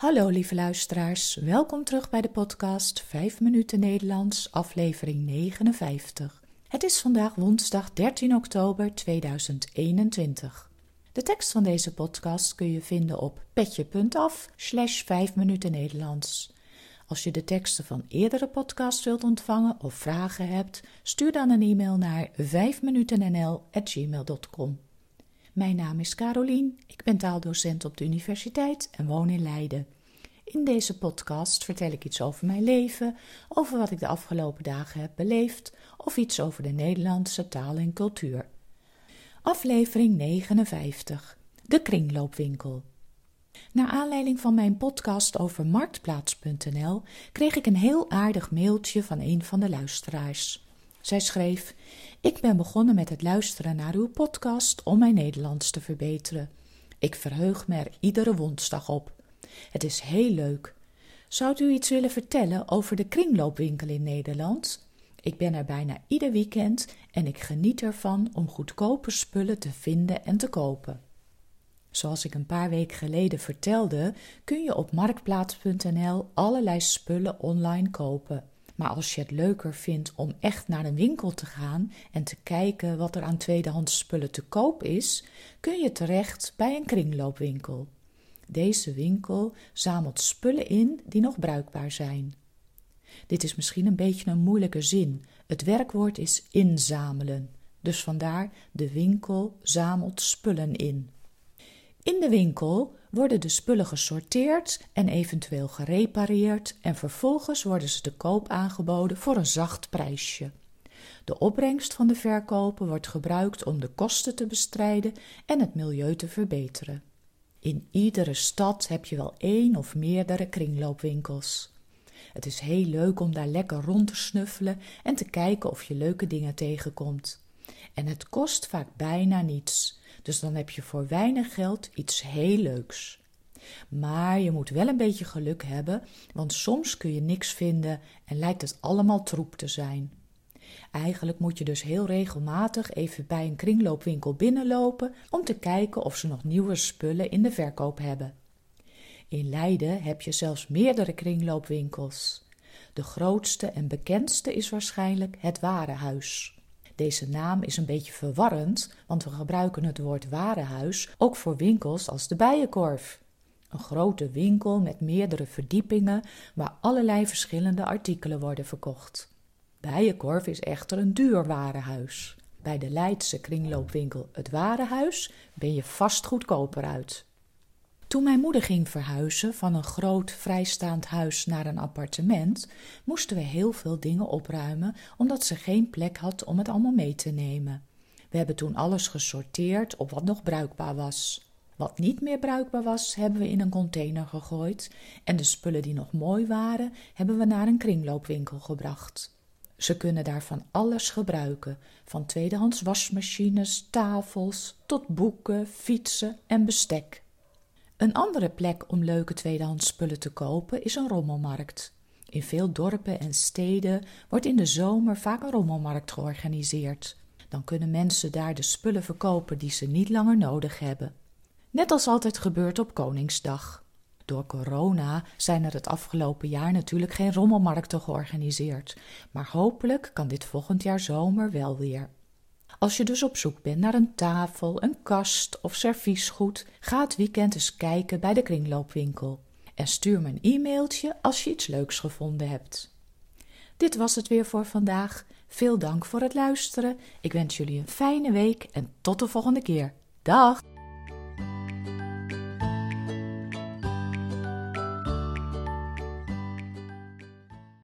Hallo lieve luisteraars, welkom terug bij de podcast 5 minuten Nederlands, aflevering 59. Het is vandaag woensdag 13 oktober 2021. De tekst van deze podcast kun je vinden op petje.af slash 5 minuten Nederlands. Als je de teksten van eerdere podcasts wilt ontvangen of vragen hebt, stuur dan een e-mail naar 5minutennl.gmail.com. Mijn naam is Carolien, ik ben taaldocent op de universiteit en woon in Leiden. In deze podcast vertel ik iets over mijn leven, over wat ik de afgelopen dagen heb beleefd of iets over de Nederlandse taal en cultuur. Aflevering 59 De kringloopwinkel. Naar aanleiding van mijn podcast over marktplaats.nl kreeg ik een heel aardig mailtje van een van de luisteraars. Zij schreef: Ik ben begonnen met het luisteren naar uw podcast om mijn Nederlands te verbeteren. Ik verheug me er iedere woensdag op. Het is heel leuk. Zou u iets willen vertellen over de kringloopwinkel in Nederland? Ik ben er bijna ieder weekend en ik geniet ervan om goedkope spullen te vinden en te kopen. Zoals ik een paar weken geleden vertelde, kun je op marktplaats.nl allerlei spullen online kopen. Maar als je het leuker vindt om echt naar een winkel te gaan en te kijken wat er aan tweedehands spullen te koop is, kun je terecht bij een kringloopwinkel. Deze winkel zamelt spullen in die nog bruikbaar zijn. Dit is misschien een beetje een moeilijke zin. Het werkwoord is inzamelen. Dus vandaar de winkel zamelt spullen in. In de winkel worden de spullen gesorteerd en eventueel gerepareerd en vervolgens worden ze te koop aangeboden voor een zacht prijsje. De opbrengst van de verkopen wordt gebruikt om de kosten te bestrijden en het milieu te verbeteren. In iedere stad heb je wel één of meerdere kringloopwinkels. Het is heel leuk om daar lekker rond te snuffelen en te kijken of je leuke dingen tegenkomt. En het kost vaak bijna niets. Dus dan heb je voor weinig geld iets heel leuks. Maar je moet wel een beetje geluk hebben, want soms kun je niks vinden en lijkt het allemaal troep te zijn. Eigenlijk moet je dus heel regelmatig even bij een kringloopwinkel binnenlopen om te kijken of ze nog nieuwe spullen in de verkoop hebben. In Leiden heb je zelfs meerdere kringloopwinkels. De grootste en bekendste is waarschijnlijk het Warenhuis. Deze naam is een beetje verwarrend, want we gebruiken het woord warenhuis ook voor winkels als de Bijenkorf. Een grote winkel met meerdere verdiepingen waar allerlei verschillende artikelen worden verkocht. Bijenkorf is echter een duur warenhuis. Bij de Leidse kringloopwinkel Het Warenhuis ben je vast goedkoper uit. Toen mijn moeder ging verhuizen van een groot vrijstaand huis naar een appartement, moesten we heel veel dingen opruimen, omdat ze geen plek had om het allemaal mee te nemen. We hebben toen alles gesorteerd op wat nog bruikbaar was. Wat niet meer bruikbaar was, hebben we in een container gegooid en de spullen die nog mooi waren, hebben we naar een kringloopwinkel gebracht. Ze kunnen daarvan alles gebruiken, van tweedehands wasmachines, tafels tot boeken, fietsen en bestek. Een andere plek om leuke tweedehands spullen te kopen is een rommelmarkt. In veel dorpen en steden wordt in de zomer vaak een rommelmarkt georganiseerd. Dan kunnen mensen daar de spullen verkopen die ze niet langer nodig hebben. Net als altijd gebeurt op Koningsdag. Door corona zijn er het afgelopen jaar natuurlijk geen rommelmarkten georganiseerd, maar hopelijk kan dit volgend jaar zomer wel weer. Als je dus op zoek bent naar een tafel, een kast of serviesgoed, ga het weekend eens kijken bij de kringloopwinkel. En stuur me een e-mailtje als je iets leuks gevonden hebt. Dit was het weer voor vandaag. Veel dank voor het luisteren. Ik wens jullie een fijne week en tot de volgende keer. Dag!